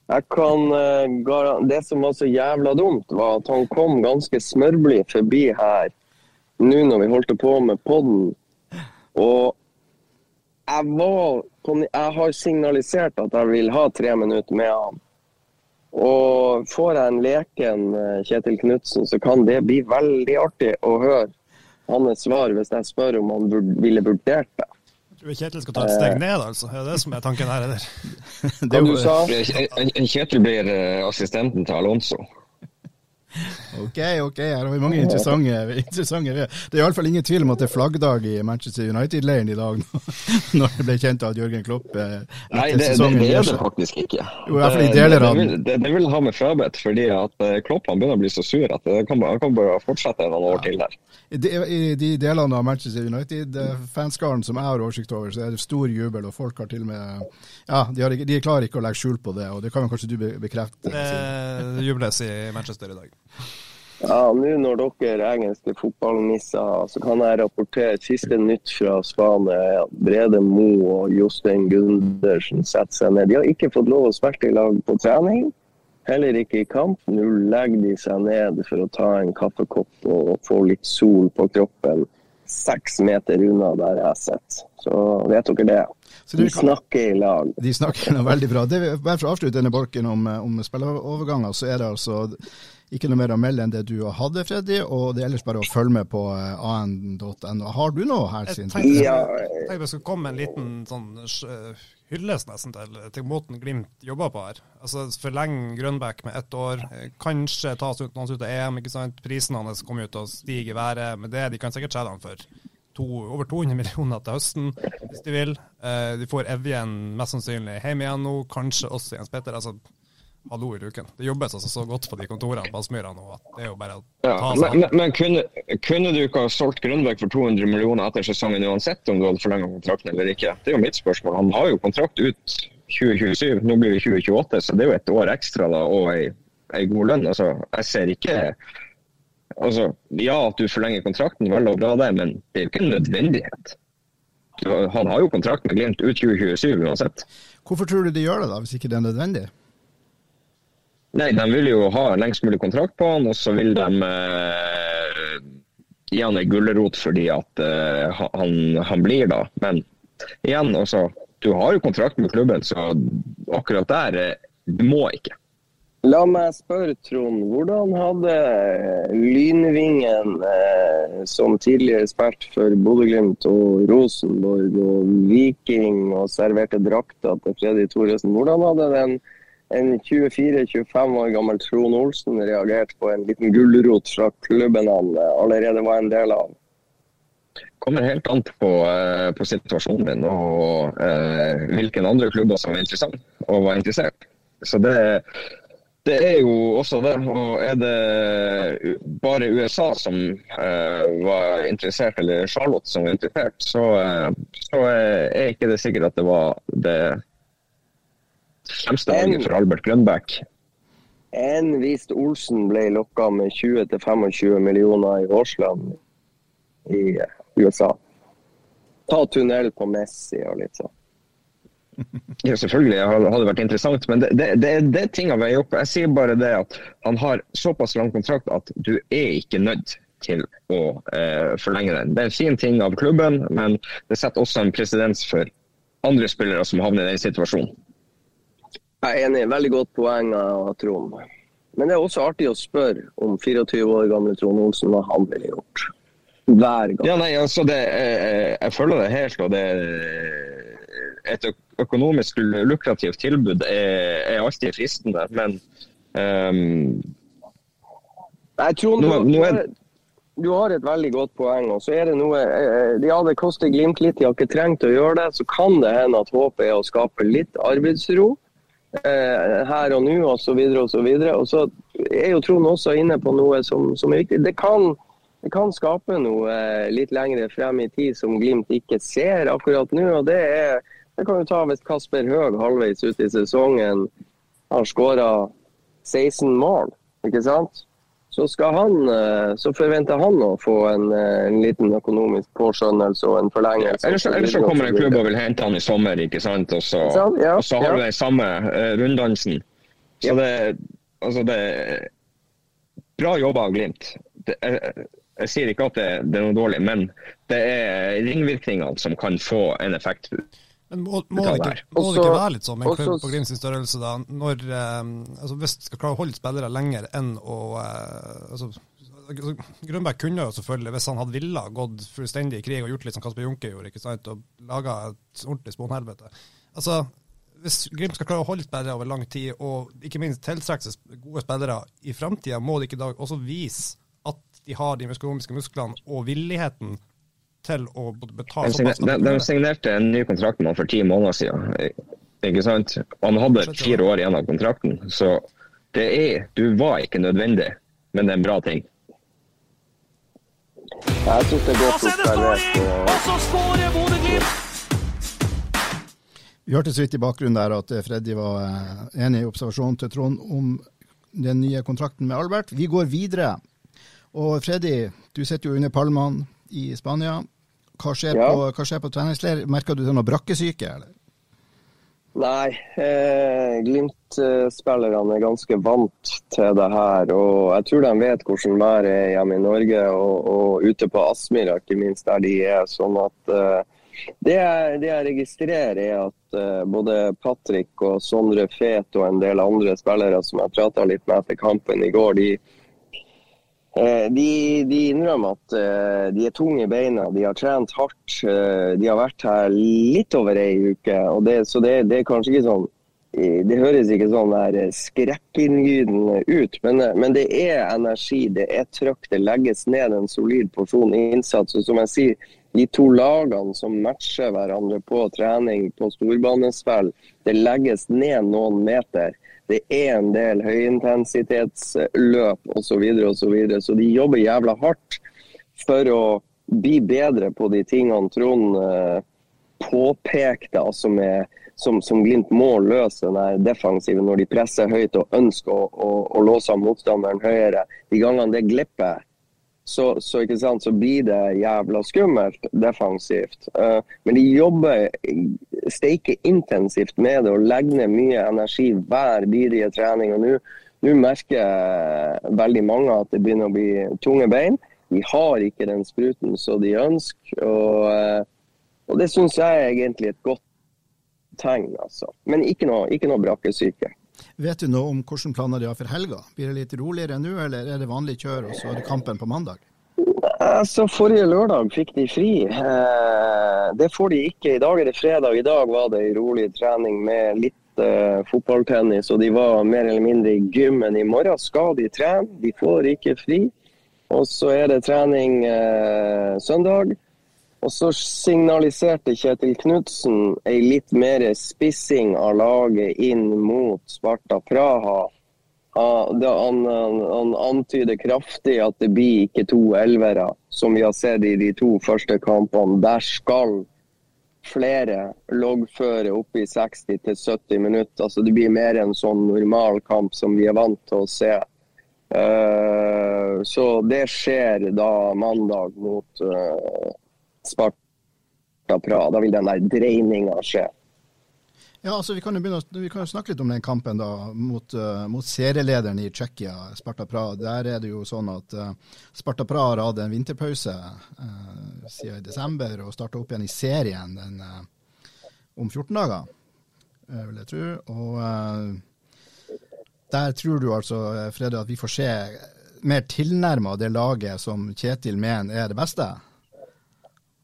Jeg kan, eh, Det som var så jævla dumt, var at han kom ganske smørblid forbi her nå når vi holdt på med podden. Og jeg, var, jeg har signalisert at jeg vil ha tre minutter med han. Og får jeg en leken eh, Kjetil Knutsen, så kan det bli veldig artig å høre hans svar hvis jeg spør om han ville vurdert det.
Tror Kjetil skal ta et steg eh. ned, altså? Er det som er tanken her? Eller?
det? Kjetil blir eh, assistenten til Alonso.
Ok, ok, her har vi mange interessante, interessante Det er iallfall ingen tvil om at det er flaggdag i Manchester United-leiren i dag, når det ble kjent at Jørgen Klopp
eh, Nei, det, det, det er det faktisk ikke.
Jo, i fall deler av
det, det, det, vil ha med frabedt, fordi at Klopp han begynner å bli så sur at han kan, han kan bare fortsette noen år ja. til der.
I de, I de, delene av Manchester United-fanskaren som jeg har oversikt over, så er det stor jubel, og folk har til og med Ja, de, har, de klarer ikke å legge skjul på det, og det kan kanskje du bekrefte?
Det jubles i Manchester i dag.
Ja, nå når dere engelske fotballnisser, så kan jeg rapportere siste nytt fra Spania. Brede Mo og Jostein Gundersen setter seg ned. De har ikke fått lov å spille i lag på trening. Heller ikke i kamp. Nå legger de seg ned for å ta en kaffekopp og få litt sol på kroppen seks meter unna der jeg sitter. Så vet dere det. De snakker i lag.
De snakker veldig bra. Det, bare for å avslutte denne bolken om, om spilleroverganger, så er det altså ikke noe mer å melde enn det du hadde, Freddy, og det er ellers bare å følge med på eh, an.no. Har du noe her?
Jeg tenkte jeg, jeg skulle komme med en liten sånn hyllest nesten til, til, måten Glimt jobber på her. Altså Forlenge Grønbæk med ett år, eh, kanskje ta ut noen ut av EM. ikke sant? Prisen hans kommer ut til å stige i været med det. De kan sikkert selge han for to, over 200 millioner til høsten, hvis de vil. Eh, de får Evjen mest sannsynlig hjem igjen nå, kanskje også Jens Petter. altså hallo i luken. Det jobbes altså så godt på de kontorene på Aspmyra nå at det er jo bare å ta
ja, seg Men, men kunne, kunne, du ikke ha solgt Grønbæk for 200 millioner etter sesongen uansett om du hadde forlenget kontrakten eller ikke? Det er jo mitt spørsmål. Han har jo kontrakt ut 2027. Nå blir det 2028, så det er jo et år ekstra da, og ei, ei god lønn. Altså, jeg ser ikke altså, Ja, at du forlenger kontrakten, vel og bra det, men det er jo ikke en nødvendighet. Han har jo kontrakt med Glimt ut 2027 uansett.
Hvorfor tror du de gjør det, da, hvis ikke det er nødvendig?
Nei, de vil jo ha lengst mulig kontrakt på han, og så vil de eh, gi han en gulrot fordi at eh, han, han, blir da. Men igjen, også, altså, du har jo kontrakt med klubben, så akkurat der eh, du må ikke.
La meg spørre, Trond. Hvordan hadde eh, Lynvingen, eh, som tidligere spilt for Bodø-Glimt og Rosenborg og Viking og serverte drakter til Freddy Thoresen, hvordan hadde den en 24-25 år gammel Trond Olsen reagerte på en liten gulrot fra klubben han eh, allerede var en del av?
kommer helt an på, uh, på situasjonen din og uh, hvilke andre klubber som er interessant og var interessert. Så det, det er jo også det. Og er det bare USA som uh, var interessert, eller Charlotte som var interessert, så, uh, så er ikke det sikkert at det var det fremste for Albert Grønbæk.
En vist Olsen ble lokka med 20-25 millioner i årslønn i USA. Ta tunnel på Messi og litt sånn.
Ja, selvfølgelig hadde det vært interessant, men det, det, det, det er ting å veie opp. Jeg sier bare det at han har såpass lang kontrakt at du er ikke nødt til å eh, forlenge den. Det er en fin ting av klubben, men det setter også en presedens for andre spillere som havner i den situasjonen.
Jeg er enig. Veldig godt poeng av Trond. Men det er også artig å spørre om 24 år gamle Trond Olsen hva han ville gjort. Hver gang.
Ja, nei, altså det, jeg, jeg føler det helt. og det et økonomisk lukrativt tilbud er, er alltid fristende, men um,
Jeg tror nå, nå er, du har et veldig godt poeng. og så er det noe, eh, Ja, det koster Glimt litt, de har ikke trengt å gjøre det. Så kan det hende at håpet er å skape litt arbeidsro eh, her og nå osv. Og, så og, så og så er jo Trond også inne på noe som, som er viktig. Det kan, det kan skape noe eh, litt lengre frem i tid som Glimt ikke ser akkurat nå. og det er det kan jo ta hvis Kasper Høeg halvveis ut i sesongen har skåra 16 mål, ikke sant? Så, han, eh, så, forventer han å få en, eh, en liten økonomisk påskjønnelse og en forlengelse.
Eller så, eller så kommer en klubb og vil hente han i sommer, ikke sant? og så, ja, og så har ja. du den samme uh, runddansen. Så det, altså det Bra jobba av Glimt. Det, jeg, jeg, sier ikke at det, det, er noe dårlig, men det er ringvirkningene som kan få en effekt.
Men må, må, det, ikke, må det, ikke, være litt sånn med en klubb på Glimts størrelse, da, når, eh, altså hvis du skal klare å holde spillere lenger enn å eh, altså, altså, Grønberg kunne jo selvfølgelig, hvis han hadde villa, gått fullstendig i krig og gjort litt som Kasper Junke gjorde, ikke sant, og laga et ordentlig sponhelvete. Altså, hvis Glimt skal klare å holde spillere over lang tid, og ikke minst tiltrekke seg gode spillere i framtida, må de ikke da også vise at de har de økonomiske musklene og villigheten til å betale.
De, de, signerte en ny kontrakt med han for ti måneder siden. Ikke sant? Han hadde fire år igjen av kontrakten. Så det er Du var ikke nødvendig, men det er en bra ting.
Jeg syns det er godt observert.
Og så skårer Bodø-Glimt!
Vi hørte så vidt i bakgrunnen der at Freddy var eh, enig i observasjonen til Trond om den nye kontrakten med Albert. Vi går videre. Og Freddy, du sitter jo under palmene i Spania. Hva skjer, ja. på, hva skjer på treningsleir? Merker du det noe brakkesyke, eller?
Nei, eh, Glimt-spillerne er ganske vant til det her. og Jeg tror de vet hvordan været er hjemme i Norge og, og ute på Aspmyra, ikke minst der de er. sånn at eh, det, jeg, det, jeg, registrerer, er at eh, både Patrick og Sondre Fet og en del andre spillere som jeg prata litt med etter kampen i går, de, de, de, innrømmer at uh, de er tunge i beina, de har trent hardt. Uh, de har vært her litt over ei uke. Det, så det, det, er kanskje ikke sånn Det høres ikke sånn der skrekkinngytende ut, men, men, det er energi, det er trøkk. Det legges ned en solid porsjon innsats. Og som jeg sier, de to lagene som matcher hverandre på trening, på storbanespill, det legges ned noen meter. Det er en del høyintensitetsløp osv. Så, videre, og så, så de jobber jævla hardt for å bli bedre på de tingene Trond eh, påpekte, altså med, som, som, Glimt må løse den defensive når de presser høyt og ønsker å, å, å låse av motstanderen høyere. De gangene det glipper, så, så, sant, så, blir det jævla skummelt defensivt. Uh, men de jobber steiker intensivt med det og legger ned mye energi hver bidige trening. og Nå merker veldig mange at det begynner å bli tunge bein. De har ikke den spruten som de ønsker. og, uh, og det syns jeg er egentlig et godt tegn. Altså. Men ikke noe, ikke noe brakkesyke.
Vet du noe om hvilke planer de har for helga? Blir det litt roligere nå, eller er det vanlig kjør, og så er det kampen på mandag?
Altså, Forrige lørdag fikk de fri. Eh, det får de ikke. I dag er det fredag. I dag var det en rolig trening med litt eh, fotballtennis, og de var mer eller mindre i gymmen. I morgen skal de trene. De får ikke fri. Og så er det trening eh, søndag. Og så signaliserte Kjetil Knutsen ei litt mer spissing av laget inn mot Sparta Praha. Han, han, antyder kraftig at det blir ikke to elvere, som vi har sett i de to første kampene. Der skal flere loggføre opp i 60-70 minutter. Altså det blir mer en sånn normal kamp som vi er vant til å se. Uh, så det skjer da mandag mot uh, Sparta Praha. Da vil den der dreininga skje.
Ja, altså Vi kan jo begynne, vi kan jo snakke litt om den kampen da, mot, uh, mot serielederen i Tsjekkia, Sparta Praha. Der er det jo sånn at uh, Sparta Praha har hatt en vinterpause uh, siden desember og starta opp igjen i serien den, om 14 dager, vil jeg tro. Og der tror du altså, Frede, at vi får se mer tilnærma det laget som Kjetil mener er det beste?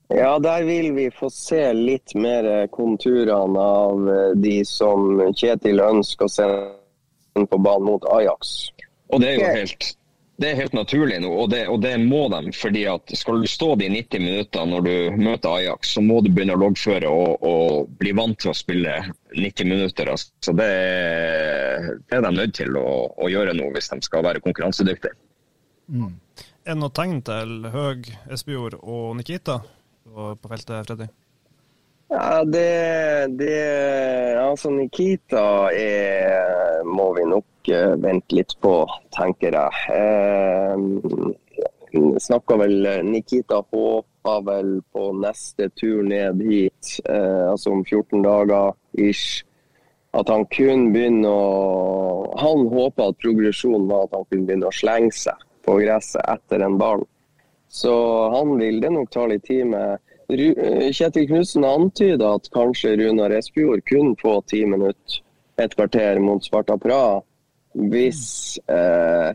Ja, der vil vi få se litt mer konturene av eh, de som Kjetil ønsker å sende på banen mot Ajax.
Og det er jo helt, det er helt naturlig nå, og det, og det, må de. fordi at Skal du stå de 90 minutter når du møter Ajax, så må du begynne å loggføre og, og bli vant til å spille 90 minutter. Altså, det, det, er de nødt til å, å, gjøre nå hvis de skal være konkurransedyktige.
Mm. Er det noe tegn til Høg, Espejord og Nikita? På feltet, Freddy?
Ja, det, det Altså, Nikita er, må vi nok uh, vente litt på, tenker jeg. Eh, snakka vel Nikita håpa vel på neste tur ned hit, eh, altså om 14 dager ish. At han kun begynner å Han håpa at progresjonen var at han kunne begynne å slenge seg på gresset etter en ball. Så han vil det nok ta litt tid med. Kjetil Knutsen antyda at kanskje Runar Espejord kunne få ti minutter, et kvarter mot Sparta Praha, hvis eh,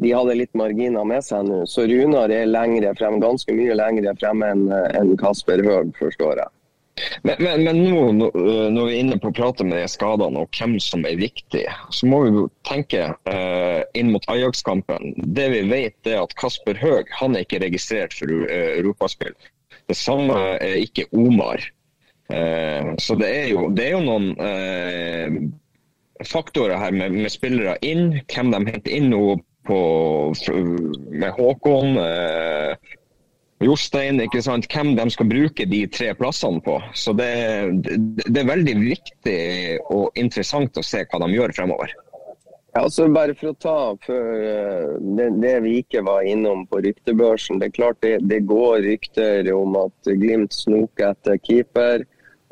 de hadde litt marginer med seg nå. Så Runar er lengre frem, ganske mye lengre frem enn en Kasper Høeg, forstår jeg.
Men, men, men nå når vi er inne på å prate med de skadene og hvem som er viktig, så må vi jo tenke uh, inn mot Ajax-kampen. Det vi vet er at Kasper Høeg er ikke registrert for uh, europaspill. Det samme er ikke Omar. Uh, så det er jo, det er jo noen faktorer her med, med, spillere inn, hvem de henter inn nå med Håkon. Uh, Jostein, ikke sant? hvem de skal bruke de tre plassene på. Så det, det, er veldig viktig og interessant å se hva de gjør fremover.
Ja, altså bare for å ta for eh, det, det, vi ikke var innom på ryktebørsen. Det er klart det, det går rykter om at Glimt snoker etter keeper.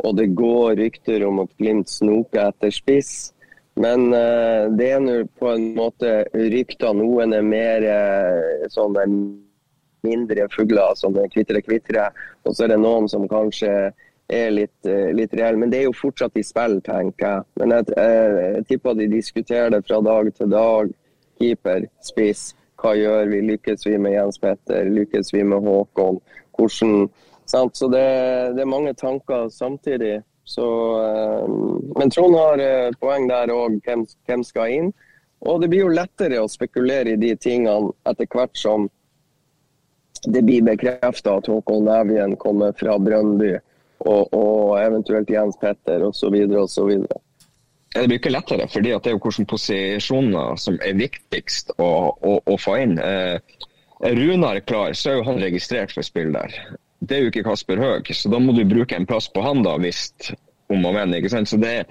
Og det går rykter om at Glimt snoker etter spiss. Men uh, det er nå på en måte rykter. Noen er mer uh, sånn mindre fugler som kvitrer-kvitrer. Og så er det noen som kanskje er litt, eh, litt reelle. Men det er jo fortsatt i spill, tenker jeg. Men jeg, jeg, jeg tipper de diskuterer det fra dag til dag. Keeper, spiss. Hva gjør vi? Lykkes vi med Jens Petter? Lykkes vi med Håkon? Hvordan sant? Så det, det, er mange tanker samtidig. Så, eh, men Trond har eh, poeng der òg, hvem, hvem skal inn? Og det blir jo lettere å spekulere i de tingene etter hvert som det blir bekrefta at Håkon Nævjen kommer fra Brøndby, og, og eventuelt Jens Petter osv. osv.
Det blir ikke lettere, for det er jo hvilke posisjoner som er viktigst å, å, å få inn. Eh, Runar er klar, så er jo han registrert for spill der. Det er jo ikke Kasper Høeg, så da må du bruke en plass på han da hvis om og men. ikke sant? Så det,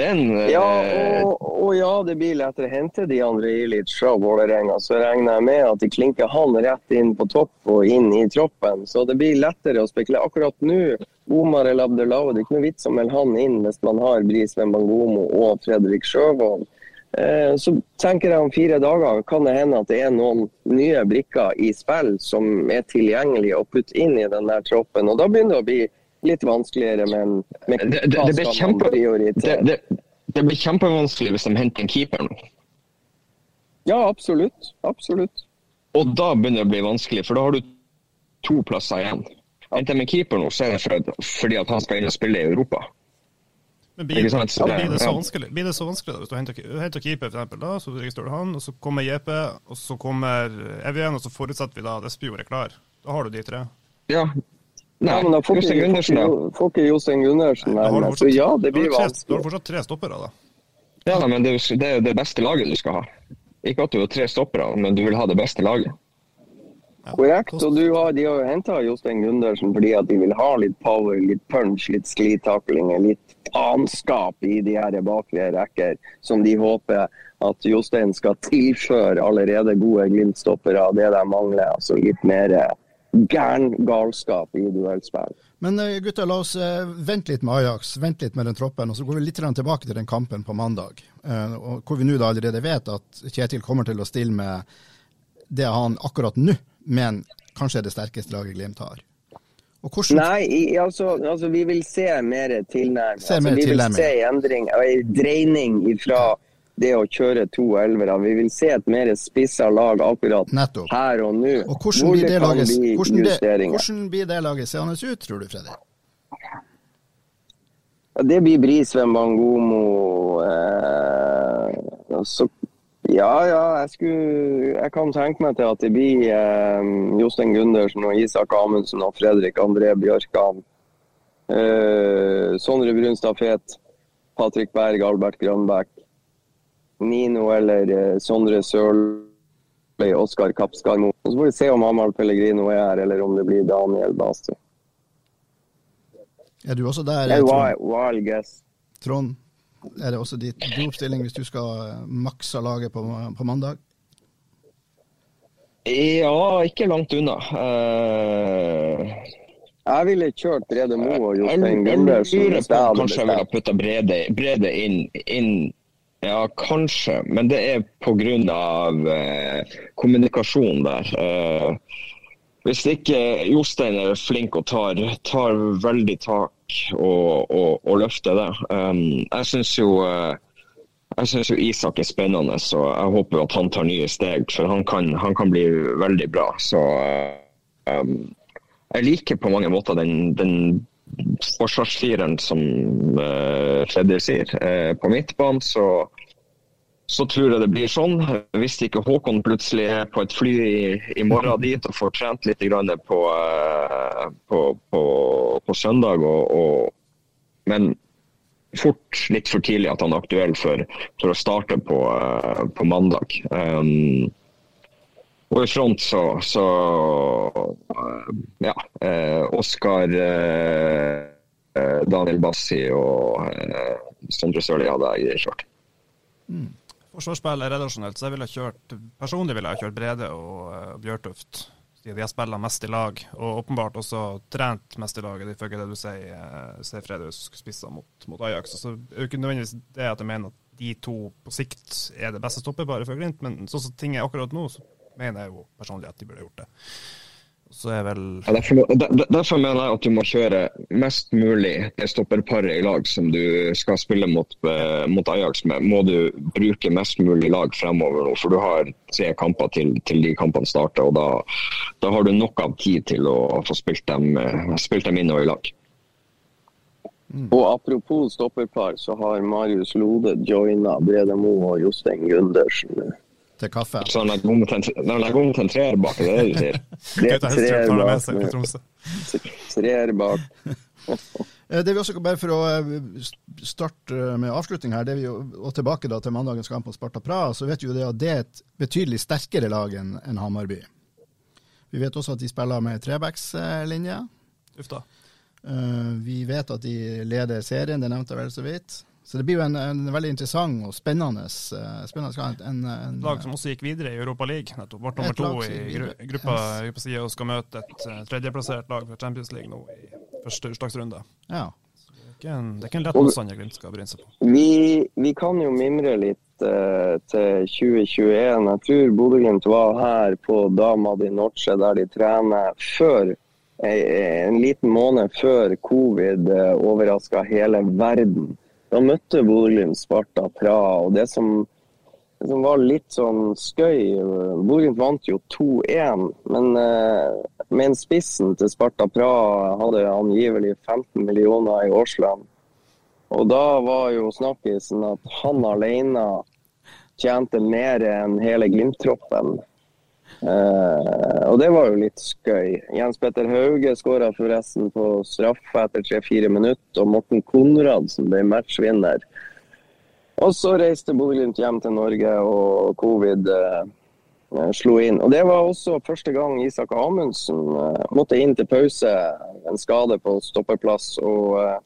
er
Ja,
eh,
og, og ja, det blir lettere å hente de andre Ilic fra Vålerenga. Så regner jeg med at de klinker han rett inn på topp og inn i troppen. Så det blir lettere å spekulere. Akkurat nå, Omar El Abdelawi, det er ikke noe vits å melde han inn hvis man har Bris Wembangomo og Fredrik Sjøvold. Eh, Så tenker jeg om fire dager kan det hende at det er noen nye brikker i spill som er tilgjengelige å putte inn i den der troppen. Og da begynner det å bli litt vanskeligere, men med
det, det, det, blir kjempe, det, det, det blir kjempevanskelig hvis de henter en keeper nå.
Ja, absolutt. Absolutt.
Og da begynner det å bli vanskelig, for da har du to plasser igjen. Henter de en keeper nå, så er det for, fordi at han skal inn og spille i Europa.
Men blir?
Det-
blir, det så
ja.
vanskelig, blir det så vanskelig da, hvis du henter, henter keeper, for eksempel, da, så registrerer du han, og så kommer JP, og så kommer Evjen, og så forutsetter vi da at Espejord er klar. Da har du de tre.
Ja. Nei,
Ja, men da får ikke,
Gundersen, da.
får ikke, Jostein Gundersen
Da har du fortsatt-
ja, det blir
du tre- Da har du fortsatt tre stoppere, da.
Ja, da, men det er, jo, det er jo det beste laget du skal ha. Ikke at du har tre stoppere, men du vil ha det beste laget.
Korrekt. Og du har, de har jo henta Jostein Gundersen fordi at de vil ha litt power, litt punch, litt sklitaklinger, litt faenskap i de her bakre rekker, som de håper at Jostein skal tilføre allerede gode Glimt-stoppere. Det de mangler, altså litt mer gæren galskap i duellspill.
Men eh, gutter, la oss eh, vente litt med Ajax, vente litt med den troppen, og så går vi litt tilbake til den kampen på mandag. Eh, hvor vi nå allerede vet at Kjetil kommer til å stille med det han akkurat nå mener kanskje er det sterkeste laget Glimt har. Hvordan,
Nei, altså, altså vi vil se mer tilnærming.
Se
Altså,
vi
vi vil se endring, en dreining fra det å kjøre to elvere. Vi vil se et mer spissa lag akkurat
Nettopp.
her og nå.
og hvordan
hvor
blir det laget,
bli
hvordan det, hvordan blir det laget seende ut, tror du, Fredrik?
Ja, Det blir Brisveen, Bangomo eh, så- Ja, ja, jeg, skulle, jeg kan tenke meg til at det blir eh, Jostein Gundersen og Isak Amundsen og Fredrik André Bjørkan. Eh, Sondre Brunstad Fet, Patrick Berg, Albert Grønbæk. Nino eller eh, Sondre Sørløy, Oskar Kapskarmo. Og Så får vi se om Amahl Pellegrino er her, eller om det blir Daniel Bastø.
Er du også der,
er
Trond?
wild, wild guess.
Trond? Er det også ditt din oppstilling hvis du skal eh, makse laget på, på mandag?
Ja, ikke langt unna. Uh...
Jeg ville kjørt Brede Moe og Jostein Gundersen.
kanskje jeg ville putta Brede, Brede inn, inn Ja, kanskje, men det er pga. Eh, kommunikasjon der. Eh, hvis ikke Jostein er flink og tar, tar veldig tak og, og, og løfter det. Um, jeg syns jo eh, jo Isak er spennende, så jeg håper at han tar nye steg. For han kan, han kan bli veldig bra. Så eh, um, jeg liker på mange måter den, den forsvarsfireren som uh, Freddy sier. Uh, på midtbanen så, så tror jeg det blir sånn. Hvis ikke Håkon plutselig er på et fly i, i morgen dit og får trent litt på, uh, på, på, på søndag. Og, og, men fort litt for tidlig at han er aktuell for, for å starte på mandag. Um, og i front så, så ja. eh, Oskar, eh, eh, Daniel Bassi og Sondre Sørli hadde jeg kjørt.
Forsvarsspill er redaksjonelt, så jeg ville kjørt personlig ville jeg kjørt Brede og Bjørtuft. De har spilt mest i lag, og åpenbart også trent mest i lag. Ifølge det du sier, sier Fredus spissa mot, mot Ajax. Så det er jo ikke nødvendigvis det at jeg mener at de to på sikt er det beste stoppeparet for Glimt, men sånn som ting er akkurat nå, så mener jeg jo personlig at de burde gjort det. Så er vel
Ja, Derfor, der- derfor mener jeg at du må kjøre mest mulig det stopperparet i lag som du skal spille mot, eh, mot Ajax med. Må du bruke mest mulig lag fremover nå, for du har tre kamper til, til de kampene starter. og da, da har du nok av tid til å få spilt dem, eh, spilt dem inn og i lag.
Og apropos stopperpar, så har Marius Lode joina Brede Moe og Jostein Gundersen.
Til kaffe?
Så han legger om til en- legger om til en treer bak, er det det du sier?
Det er treer bak. Treer bak.
Eh, Det vi også, bare for å eh, starte med avslutning her, det vi, og tilbake da til mandagens kamp mot Sparta Praha, så vet vi jo det at det er et betydelig sterkere lag enn en Hamarby. Vi vet også at de spiller med trebackslinje. Eh, vi vet at de leder serien, det nevnte jeg vel så vidt. Så det blir jo en, en veldig interessant og spennende, uh, spennende kamp. En, en,
lag som også gikk videre i Europa League, nettopp. Ble nummer to i gru gruppa,
Yes.
og skal møte et uh, tredjeplassert lag fra Champions League nå i første utslagsrunde.
Ja.
Det er en, det er ikke en lett motstander Glimt skal bryne seg på.
Vi, vi kan jo mimre litt uh, til 2021. Jeg tror Bodø-Glimt var her på Dama di Noche, der de trener før en, en liten måned før covid uh, overraska hele verden. Da møtte Bodø-Glimt Sparta Praha. og det som, det som var litt sånn skøy Bodø-Glimt vant jo 2-1, men eh, men spissen til Sparta Praha hadde angivelig 15 millioner i årslønn. Og da var jo snakkisen at han alene tjente mer enn hele Glimt-troppen. Eh, og det var jo litt skøy. Jens Petter Hauge skåra forresten på straffe etter tre-fire minutter, og Morten Konradsen ble matchvinner. Og så reiste Bodø-Glimt hjem til Norge, og covid eh, eh, slo inn. Og Det var også første gang Isak Amundsen eh, måtte inn til pause. En skade på stoppeplass. Og eh,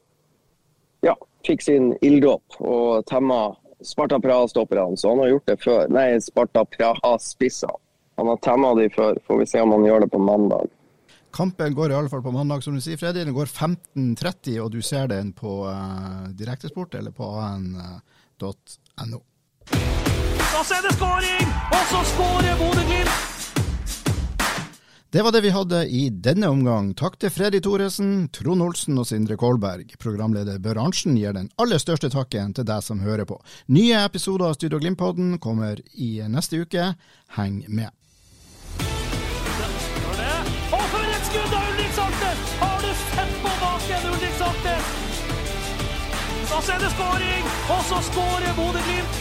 ja, fikk sin ilddåp og temma Sparta Praha-stopperne. Så han har gjort det før. Nei, Sparta Praha-spissene. Han har tenna de før. Får vi se om han gjør det på mandag.
Kampen går i alle fall på mandag, som du sier, Freddy. Den går 15.30, og du ser den på uh, direktesport eller på an.no.
Og så er det skåring! Og så skårer Bodø-Glimt!
Det var det vi hadde i denne omgang. Takk til Freddy Thoresen, Trond Olsen og Sindre Kolberg. Programleder Bør Arntzen gir den aller største takken til deg som hører på. Nye episoder av Studio Glimt-podden kommer i neste uke. Heng med.
Og så er det skåring! Og så skårer Bodø-Glimt!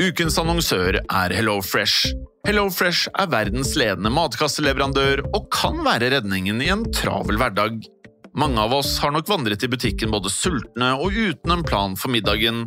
Ukens annonsør er HelloFresh. HelloFresh er verdens ledende matkasseleverandør og kan være redningen i en travel hverdag. Mange av oss har nok vandret i butikken både sultne og uten en plan for middagen,